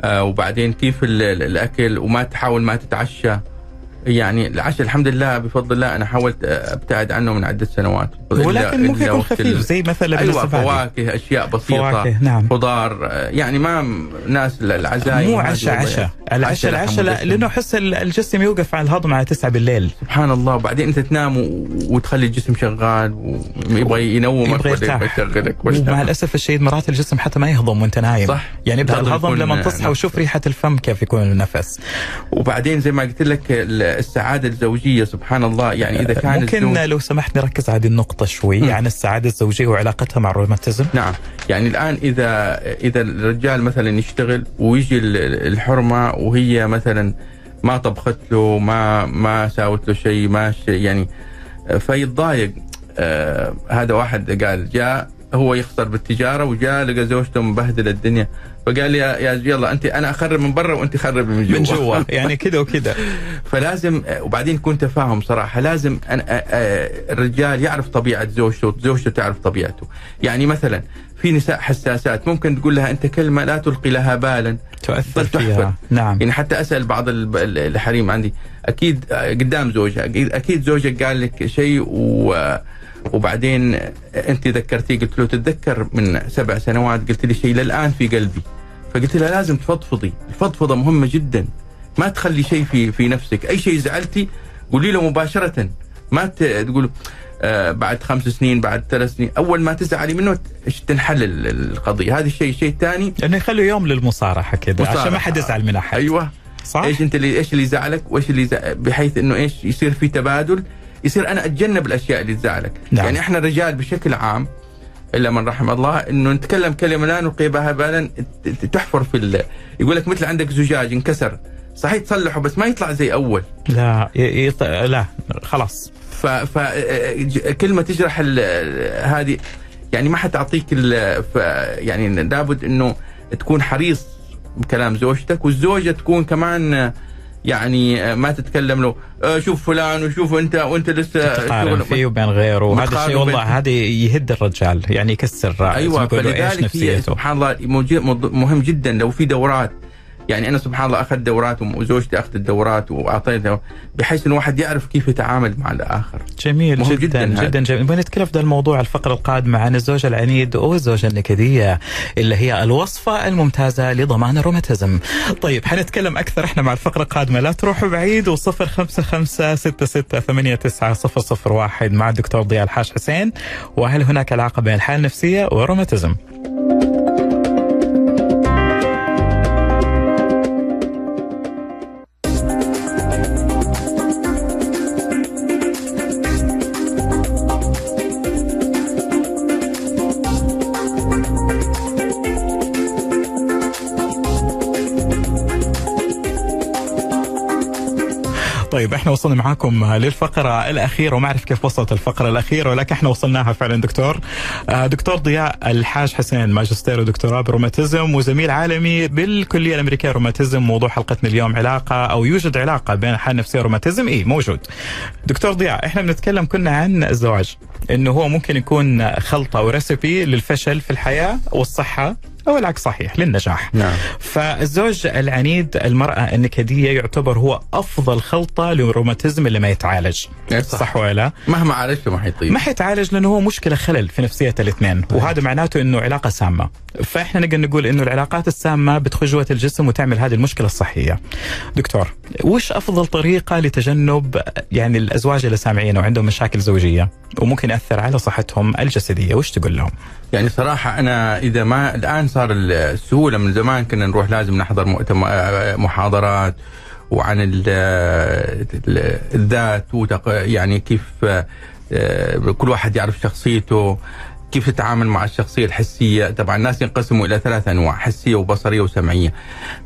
آه، وبعدين كيف ال- ال- الأكل وما تحاول ما تتعشى يعني العشاء الحمد لله بفضل الله أنا حاولت أبتعد عنه من عدة سنوات ولكن ممكن يكون خفيف زي مثلا أيوه. فواكه أشياء بسيطة فواكه نعم خضار يعني ما ناس العزايم مو عشاء. عشاء العشاء العشاء لا. لأنه أحس ال- الجسم يوقف على الهضم على 9 بالليل سبحان الله وبعدين أنت تنام وتخلي الجسم شغال ويبغى ينومك يشغلك ومع الأسف الشديد مرات الجسم حتى ما يهضم وأنت نايم صح. يعني يبدا الهضم لما تصحى. وشوف ريحة الفم كيف يكون النفس وبعدين زي ما قلت لك السعادة الزوجية سبحان الله يعني إذا كان ممكن الزوج لو سمحت نركز على هذه النقطة شوي. عن السعادة الزوجية وعلاقتها مع الروماتيزم. نعم. يعني الآن اذا إذا الرجال مثلا يشتغل ويجي ال- الحرمة وهي مثلا ما طبخت له ما ما ساوت له شيء ما شيء يعني فيتضايق. آه هذا واحد قال جاء هو يخسر بالتجارة وجاء لقى زوجته مبهدلة الدنيا. فقال لي يا يلا انت أنا أخرب من برا وأنت خربي من جوا. من جوا يعني كذا وكذا. فلازم وبعدين يكون تفاهم صراحة لازم أن أ- أ- الرجال يعرف طبيعة زوجته وزوجته تعرف طبيعته. يعني مثلا في نساء حساسات ممكن تقول لها أنت كلمة لا تلقي لها بالا. تؤثر. فيها. نعم. يعني حتى أسأل بعض الحريم عندي أكيد قدام زوجها أكيد زوجك قال لك شيء و وبعدين انت ذكرتيه قلت له تتذكر من سبع سنوات قلت لي شيء للآن في قلبي. فقلت لها لازم تفضفضي الفضفضة مهمة جدا. ما تخلي شيء في في نفسك. أي شيء زعلتي قولي له مباشرة. ما تقول آه بعد خمس سنين بعد ثلاث سنين. أول ما تزعلي منه إيش تنحل ال- القضية. هذا الشيء شيء ثاني. لأنه يخلوا يوم للمصارحة كذا عشان ما حد يزعل من أحد. أيوه. صح؟ إيش أنت اللي إيش اللي يزعلك وإيش اللي يزع... بحيث إنه إيش يصير في تبادل؟ يصير أنا أتجنب الأشياء اللي تزعلك نعم. يعني إحنا الرجال بشكل عام إلا من رحم الله إنه نتكلم كلمة لا نلقي بها بالا تحفر في ال... يقول لك مثل عندك زجاج انكسر صحيح تصلحه بس ما يطلع زي أول لا. يط... لا خلاص ف... ف... ج- كلمة تجرح ال... هذه يعني ما حتعطيك ال... ف... يعني لابد إنه تكون حريص بكلام زوجتك والزوجة تكون كمان يعني ما تتكلم له. آه، شوف فلان وشوف انت وانت لسه تقارن فيه وبين غيره. وهذا الشيء والله هذا يهد الرجال يعني يكسر أيوه فلذلك هي نفسيته؟ سبحان الله مهم جدا. لو في دورات يعني أنا سبحان الله أخذت دورات وزوجتي أخذت الدورات وأعطيتها بحيث إنه الواحد يعرف كيف يتعامل مع الآخر. جميل جدا جداً هذا. جدا جميل. بنتكلم في ده الموضوع الفقرة القادمة عن الزوج العنيد والزوجة النكدية اللي هي الوصفة الممتازة لضمان الروماتيزم طيب حنتكلم أكثر إحنا مع الفقرة القادمة. لا تروحوا بعيد وصفر خمسة خمسة ستة ستة ثمانية تسعة صفر صفر واحد مع الدكتور ضياء الحاج حسين. وهل هناك علاقة بين الحالة النفسية والروماتيزم طيب إحنا وصلنا معاكم للفقرة الأخيرة وما أعرف كيف وصلت الفقرة الأخيرة ولكن إحنا وصلناها فعلا دكتور. آه، دكتور ضياء الحاج حسين ماجستير ودكتوراه بروماتيزم وزميل عالمي بالكلية الأمريكية روماتيزم. موضوع حلقتنا اليوم علاقة أو يوجد علاقة بين الحالة النفسية والروماتيزم إيه موجود. دكتور ضياء إحنا بنتكلم كنا عن الزواج إنه هو ممكن يكون خلطة وريسبي للفشل في الحياة والصحة. أو العكس صحيح للنجاح. نعم. فالزوج العنيد المرأة النكدية يعتبر هو أفضل خلطة للروماتيزم اللي ما يتعالج. إيه صح, صح. ولا مهما عالجته ما حيطيب. ما حيتعالج لأنه هو مشكلة خلل في نفسية الاثنين وهذا معناته إنه علاقة سامة. فإحنا نقدر نقول إنه العلاقات السامة بتخش جوة الجسم وتعمل هذه المشكلة الصحية. دكتور وش أفضل طريقة لتجنب يعني الأزواج اللي سامعين وعندهم مشاكل زوجية وممكن يأثر على صحتهم الجسدية؟ وش تقول لهم؟ يعني صراحة أنا إذا ما الآن صار السهولة من زمان كنا نروح لازم نحضر مؤتم- محاضرات وعن ال- ال- الذات وتق- يعني كيف آه، كل واحد يعرف شخصيته كيف تتعامل مع الشخصية الحسية. طبعا الناس ينقسموا إلى ثلاث أنواع حسية وبصرية وسمعية.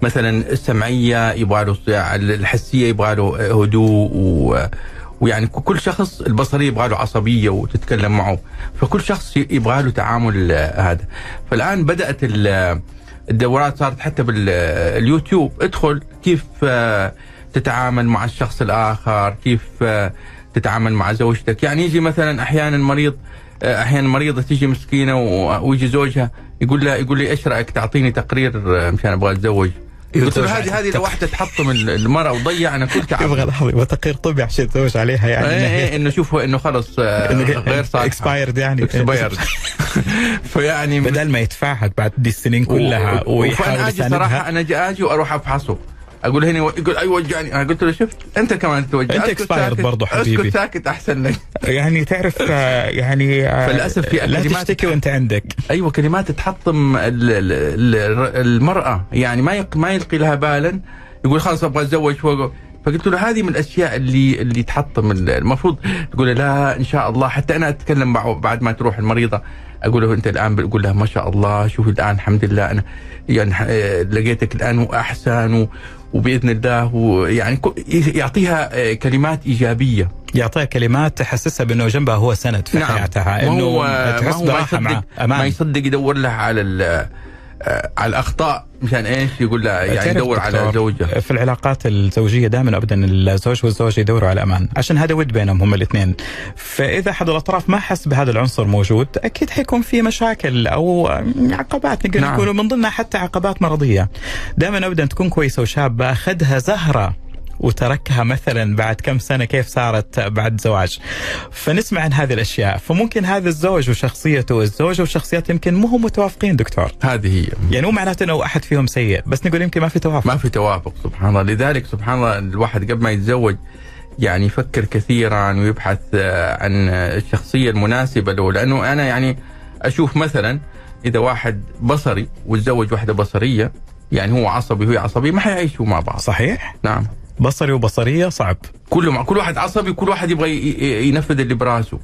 مثلا السمعية يبغى له الحسية يبغى له هدوء و ويعني كل شخص البصرية يبغى له عصبية وتتكلم معه. فكل شخص يبغى له تعامل آه، هذا. فالآن بدأت ال- الدورات صارت حتى باليوتيوب ادخل كيف آه، تتعامل مع الشخص الآخر كيف آه، تتعامل مع زوجتك. يعني يجي مثلا أحيانا مريض آه، أحيانا مريضة تيجي مسكينة ويجي زوجها يقول لها يقول لي إيش رأيك تعطيني تقرير آه، مشان أبغى أتزوج؟ قلت له هذه هذه لو واحدة تحطم ال- المرأة وضيع أنا كل تعب يبغى لحظه تقرير طبي عشان يتزوج عليها يعني. إيه إيه إنه شوفوا إنه خلص آه، غير صالحة. اكسبايرد يعني. اكسبايرد فيعني بدل ما يدفعها بعد دي السنين كلها ويحاول فانا آجي يساندها. صراحة أنا آجي أجي وأروح أفحصه. أقول هنا يقول أي وجعني. أنا قلت له شفت؟ أنت كمان توجع expired ساكت. برضو حبيبي. أسكت ساكت أحسن لك. يعني تعرف آه، يعني آه، فللأسف في لا تشتكي وأنت عندك. أيوه كلمات تحطم ال- ال- ال- المرأة. يعني ما ما يلقي لها بالا. يقول خلاص أبغى أتزوج فوق. فقلت له هذه من الأشياء اللي اللي تحطم ال- المفروض. تقول لا إن شاء الله. حتى أنا أتكلم بعد ما تروح المريضة أقول له أنت الآن بقول لها ما شاء الله شوفي الآن الحمد لله أنا يعني آه، لقيتك الآن وأحسن وبإذن الله ويعني كو- يعطيها آه، كلمات إيجابية. يعطيها كلمات تحسسها بأنه جنبها هو سند في حياتها ما إنه ما تحس هو ما براحة معه يصدق ما يصدق يدور لها على على الأخطاء مشان إيش؟ يقول لها يعني يدور على زوجة. في العلاقات الزوجية دائما ابدا الزوج والزوجة يدوروا على أمان عشان هذا ود بينهم هم الاثنين. فإذا أحد الأطراف ما حس بهذا العنصر موجود أكيد حيكون في مشاكل أو عقبات نقدر نعم. نقول من ضمنها حتى عقبات مرضية. دائما ابدا تكون كويسة وشابة أخذها زهرة. وتركها مثلا بعد كم سنة كيف صارت بعد زواج. فنسمع عن هذه الأشياء. فممكن هذا الزوج وشخصيته الزوجه وشخصيات يمكن مو هم متوافقين دكتور. هذه هي. يعني مو معناته إنه أحد فيهم سيء بس نقول يمكن ما في توافق. ما في توافق سبحان الله. لذلك سبحان الله الواحد قبل ما يتزوج يعني يفكر كثيرا ويبحث آه، عن الشخصية المناسبة له. لأنه أنا يعني أشوف مثلا إذا واحد بصري وتزوج واحدة بصرية يعني هو عصبي وهي عصبية ما حيعيشوا مع بعض. صحيح؟ نعم. بصري وبصرية صعب. كله مع كل واحد عصبي وكل واحد يبغى ينفذ اللي براسه.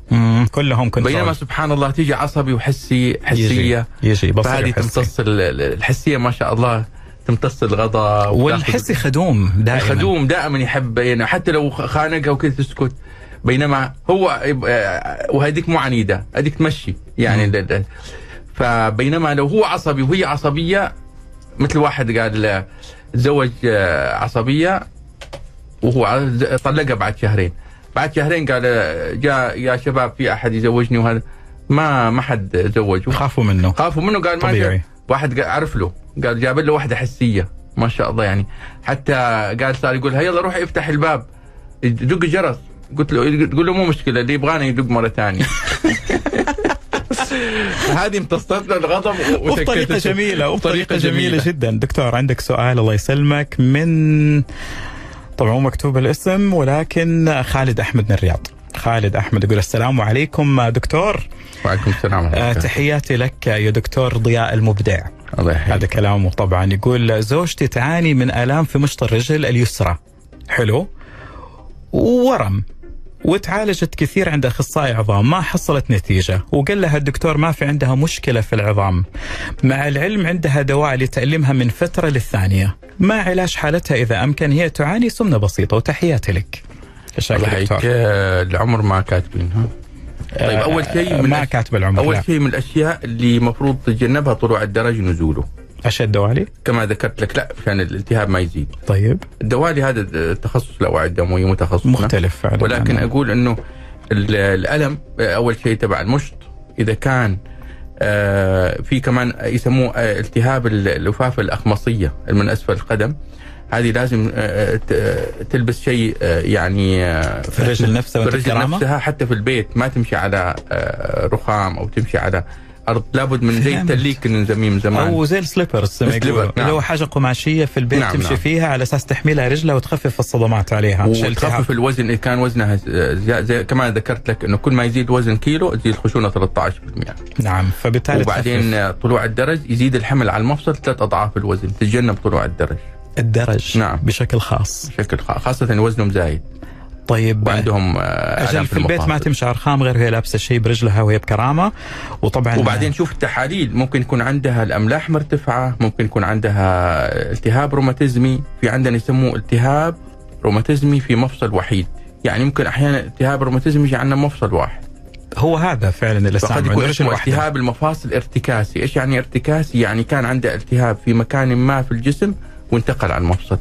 كلهم كنترول. بينما سبحان الله تيجي عصبي وحسي حسية يجي, يجي بصري فهذه. تمتص ال- ال- الحسية ما شاء الله تمتص الغضب والحسي خدوم دائما. خدوم دائما يحب يعني حتى لو خانقها وكذا تسكت. بينما هو آه، وهذيك مو عنيدة هذيك تمشي. يعني فبينما لو هو عصبي وهي عصبية مثل واحد قال آه، تزوج آه، عصبية وهو طلقها بعد شهرين. بعد شهرين قال جاء يا شباب في أحد يزوجني وهذا. ما ما حد زوجه خافوا منه. خافوا منه قال ما طبيعي. واحد عرف له. قال جاب له واحدة حسية. ما شاء الله يعني. حتى قال صار يقول يلا روح افتح الباب. دق جرس. قلت له تقول له مو مشكلة اللي يبغانا يدق مرة ثانية. هذه امتصت له الغضب و- وبطريقة وسكتته. جميلة وبطريقة وبطريقة جميلة جميلة. جدا. دكتور عندك سؤال الله يسلمك. من طبعا مو مكتوب الاسم ولكن خالد أحمد من الرياض. خالد أحمد يقول السلام عليكم دكتور. وعليكم السلام آه، تحياتي لك يا دكتور ضياء المبدع. الله هذا يحييك كلامه طبعا. يقول زوجتي تعاني من آلام في مشط الرجل اليسرى. حلو. وورم وتعالجت كثير عند أخصائي عظام ما حصلت نتيجة. وقال لها الدكتور ما في عندها مشكلة في العظام. مع العلم عندها دواء لتألمها من فترة للثانية. ما علاج حالتها إذا أمكن هي تعاني سمنة بسيطة وتحياتي لك. الله يحييك. دكتور؟ آه، العمر ما كاتبين ها؟ طيب أول شيء من ما كاتب العمر أول. شيء من الأشياء اللي المفروض تتجنبها طلوع الدرج ونزوله أشد دوالي؟ كما ذكرت لك لا عشان الالتهاب ما يزيد. طيب. الدوالي هذا تخصص الاوعيه الدمويه متخصص مختلف فعلا. ولكن عنه. أقول إنه ال- الألم أول شيء تبع المشط إذا كان آه، في كمان يسموه آه، التهاب اللفافه الأخمصية من أسفل القدم. هذه لازم آه، تلبس شيء يعني في الرجل نفسها في الرجل؟ نفسها حتى في البيت ما تمشي على رخام أو تمشي على أرض لابد من زي. التليك نسميه من زمان أو زي السليبرز نعم. اللي هو حاجة قماشية في البيت نعم، تمشي نعم. فيها على أساس تحملها رجلها وتخفف الصدمات عليها. وتخفف الوزن إذا كان وزنها زي, زي كمان ذكرت لك إنه كل ما يزيد وزن كيلو تزيد الخشونه 13% نعم فبالتالي وبعدين تخفف طلوع الدرج يزيد الحمل على المفصل ثلاث أضعاف الوزن تتجنب طلوع الدرج الدرج نعم. بشكل خاص بشكل خاص خاصة وزنهم زايد طيب وعندهم آه، آلام أجل في البيت ما. تمشي ارخام غير وهي لابسة شيء برجلها وهي بكرامة. وطبعا وبعدين شوف التحاليل ممكن يكون عندها الأملاح مرتفعة ممكن يكون عندها التهاب روماتيزمي في عندنا يسموه التهاب روماتيزمي في مفصل وحيد. يعني ممكن أحيانا التهاب روماتيزمي يجي عندنا مفصل واحد. هو هذا فعلا اللي فقد يكون اسمه التهاب المفاصل ارتكاسي. إيش يعني ارتكاسي؟ يعني كان عنده التهاب في مكان ما في الجسم وانتقل على المفصل.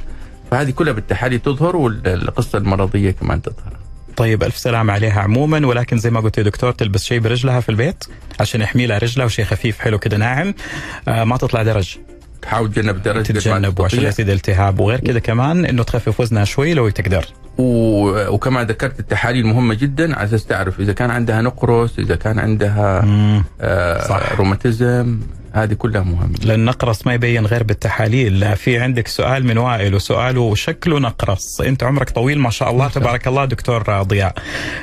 فهذه كلها بالتحاليل تظهر والقصة المرضية كمان تظهر. طيب ألف سلام عليها عموما ولكن زي ما قلت يا دكتور تلبس شيء برجلها في البيت عشان يحمي لها رجلها وشيء خفيف حلو كده ناعم. آه ما تطلع درج. تحاول تتجنب درجة تتجنب وعشان لا يزيد التهاب. وغير كده كمان إنه تخفف وزنها شوي لو تقدر. و- وكما ذكرت التحاليل مهمة جدا على أساس تعرف إذا كان عندها نقرس إذا كان عندها مم. آه. روماتيزم هذه كلها مهمة. لأن نقرس ما يبين غير بالتحاليل. في عندك سؤال من وائل وسؤاله شكله نقرس انت عمرك طويل ما شاء الله تبارك الله دكتور ضياء.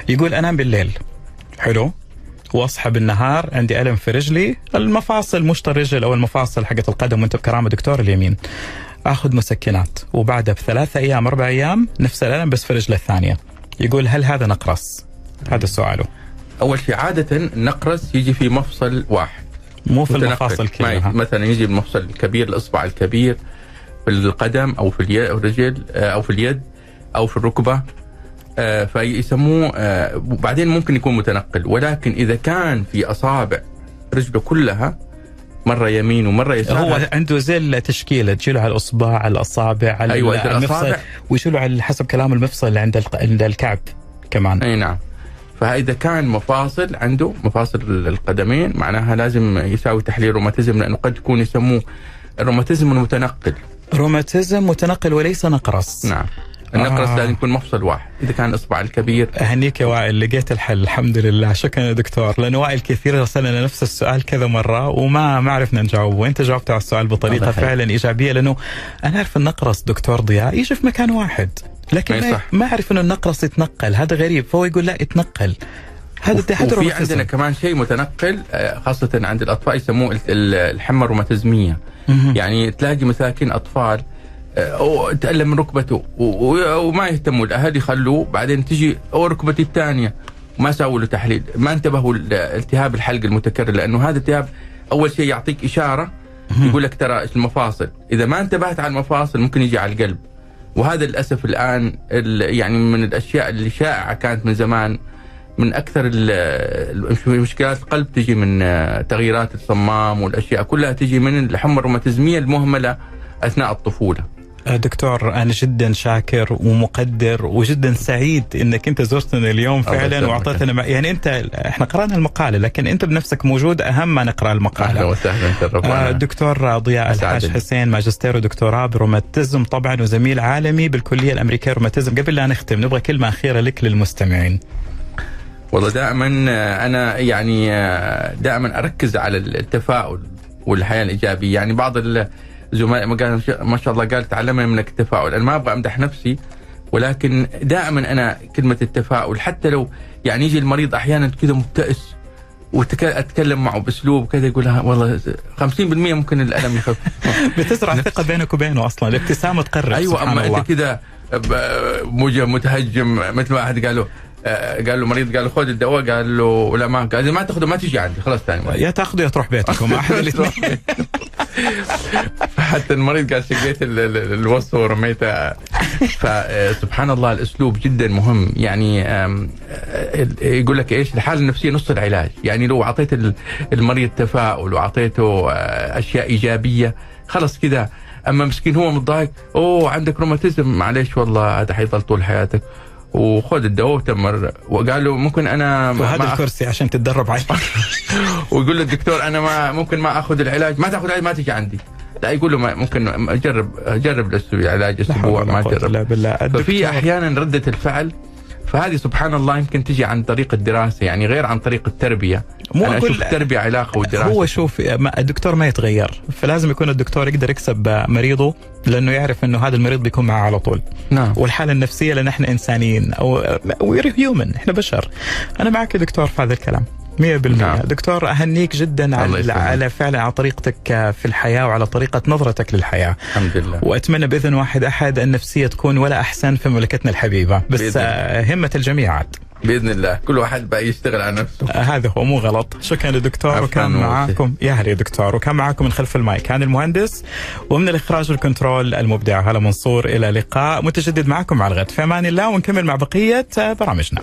يقول أنام بالليل. حلو. واصحى بالنهار عندي ألم في رجلي. المفاصل مشط الرجل أو المفاصل حقت القدم وانت بكرامة دكتور اليمين. آخذ مسكنات. وبعدها بثلاثة أيام أربع أيام نفس الألم بس في رجله الثانية. يقول هل هذا نقرس؟ هذا سؤاله. أول شيء عادة النقرس يجي في مفصل واحد. مو في. المفاصل كلها مثلا يجي المفصل الكبير الإصبع الكبير في القدم أو في الرجل آه، أو في اليد أو في الركبة آه، فيسموه آه، وبعدين ممكن يكون متنقل. ولكن إذا كان في أصابع رجله كلها مرة يمين ومرة يسار هو عنده زي التشكيله تجيله على الإصبع على الأصابع على أيوة، المفصل ويشيله على حسب كلام المفصل اللي عند عند الكعب كمان. أي نعم. فإذا كان مفاصل عنده مفاصل القدمين معناها لازم يساوي تحليل روماتيزم لأنه قد يكون يسموه الروماتيزم المتنقل. روماتيزم متنقل وليس نقرس. نعم. النقرس آه. لازم يكون مفصل واحد. إذا كان إصبع الكبير. أهنيك يا وائل لقيت الحل. الحمد لله. شكرا يا دكتور. لأنه وائل كثير ارسل لنا نفس السؤال كذا مرة وما ما عرفنا نجاوبه. وأنت جاوبت على السؤال بطريقة. فعلا إيجابية لأنه أنا أعرف النقرس دكتور ضياء يجي في مكان واحد. لكن ما. ما أعرف إنه النقرس يتنقل هذا غريب. فهو يقول لا يتنقل. هذا هذا وفي روماتيزم. عندنا كمان شيء متنقل آه، خاصة عند الأطفال يسموه ال- ال- الحمى الروماتيزمية. مهم. يعني تلاقي مساكين أطفال آه، تألم من ركبته وما يهتموا الأهل يخلوه بعدين تجي أو ركبتي الثانية. ما سووا له تحليل. ما انتبهوا التهاب الحلق المتكرر لأنه هذا التهاب أول شيء يعطيك إشارة يقول لك ترى المفاصل. إذا ما انتبهت على المفاصل ممكن يجي على القلب. وهذا للأسف الآن ال- يعني من الأشياء اللي شائعة كانت من زمان من أكثر مشكلات القلب تجي من آه، تغييرات الصمام والأشياء كلها تجي من الحمى الروماتيزميه المهملة أثناء الطفولة. دكتور أنا جدا شاكر ومقدر وجدا سعيد إنك أنت زرتنا اليوم فعلا مع- يعني أنت إحنا قرأنا المقالة لكن أنت بنفسك موجود أهم ما نقرأ أهلا المقالة وسهلا آه،. الدكتور ضياء. الحاج حسين ماجستير ودكتوراه بروماتيزم طبعا وزميل عالمي بالكلية الأمريكية روماتيزم. قبل لا نختم نبغى كلمة أخيرة لك للمستمعين. والله دائما آه، أنا يعني آه، دائما أركز على التفاؤل والحياة الإيجابية. يعني بعض الزملاء ما قال ما شاء الله قال تعلمنا منك التفاؤل. أنا ما أبغى أمدح نفسي ولكن دائما أنا كلمة التفاؤل. حتى لو يعني يجي المريض أحيانا كذا مبتئس واتكلم معه بأسلوب كذا يقول والله 50% ممكن الألم يخف. بتزرع ثقة بينك وبينه أصلا. الابتسامة تقرب أيوه أما. أنت كذا متهجم مثل ما أحد قال له آه، قال له مريض قال له خذ الدواء قال له لا ما قال ما تاخذه ما تجي عندي خلاص ثاني. يا تاخذه يا تروح بيتكم أحد الاثنين حتى المريض قال شقيت ال- ال- الوصفة ورميتها. فسبحان الله الأسلوب جدا مهم. يعني آه، يقول لك إيش؟ الحالة النفسية نص العلاج. يعني لو أعطيت ال- المريض تفاؤل وأعطيته آه، أشياء إيجابية خلص كذا أما مسكين هو متضايق أوه عندك روماتيزم. معلش والله هذا حيضل طول حياتك. وخذ الدواء وتمر. وقال له ممكن أنا ما وهذا الكرسي عشان تتدرب عليه. ويقول له الدكتور أنا ما ممكن ما أخذ العلاج. ما تأخذ العلاج ما تيجي عندي. لا يقول له ما ممكن اجرب أجرب العلاج لا حول أسبوع ما قوة تجرب إلا بالله. ففي أحيانا ردة الفعل فهذه سبحان الله يمكن تجي عن طريق الدراسة يعني غير عن طريق التربية. مو أنا أقول- أشوف التربيه علاقة والدراسه هو شوف الدكتور ما يتغير. فلازم يكون الدكتور يقدر يكسب مريضه لأنه يعرف إنه هذا المريض بيكون معه على طول. نعم. والحالة النفسية لأن إحنا إنسانيين أو we're human إحنا بشر. أنا معك يا دكتور في هذا الكلام. 100% نعم. دكتور أهنيك جدا على. على فعلا على طريقتك في الحياة وعلى طريقة نظرتك للحياة. الحمد لله. وأتمنى بإذن واحد أحد النفسيه تكون ولا أحسن في مملكتنا الحبيبة. بس بإذن همة الجميع عاد بإذن الله. كل واحد بقى يشتغل على نفسه. آه، هذا هو مو غلط. شكرا للدكتور وكان. معاكم يا هلا دكتور. وكان معاكم من خلف المايك. كان المهندس ومن الإخراج وال control المبدع هلا منصور. إلى لقاء متجدد معكم على الغد. في أمان الله ونكمل مع بقية آه، برامجنا.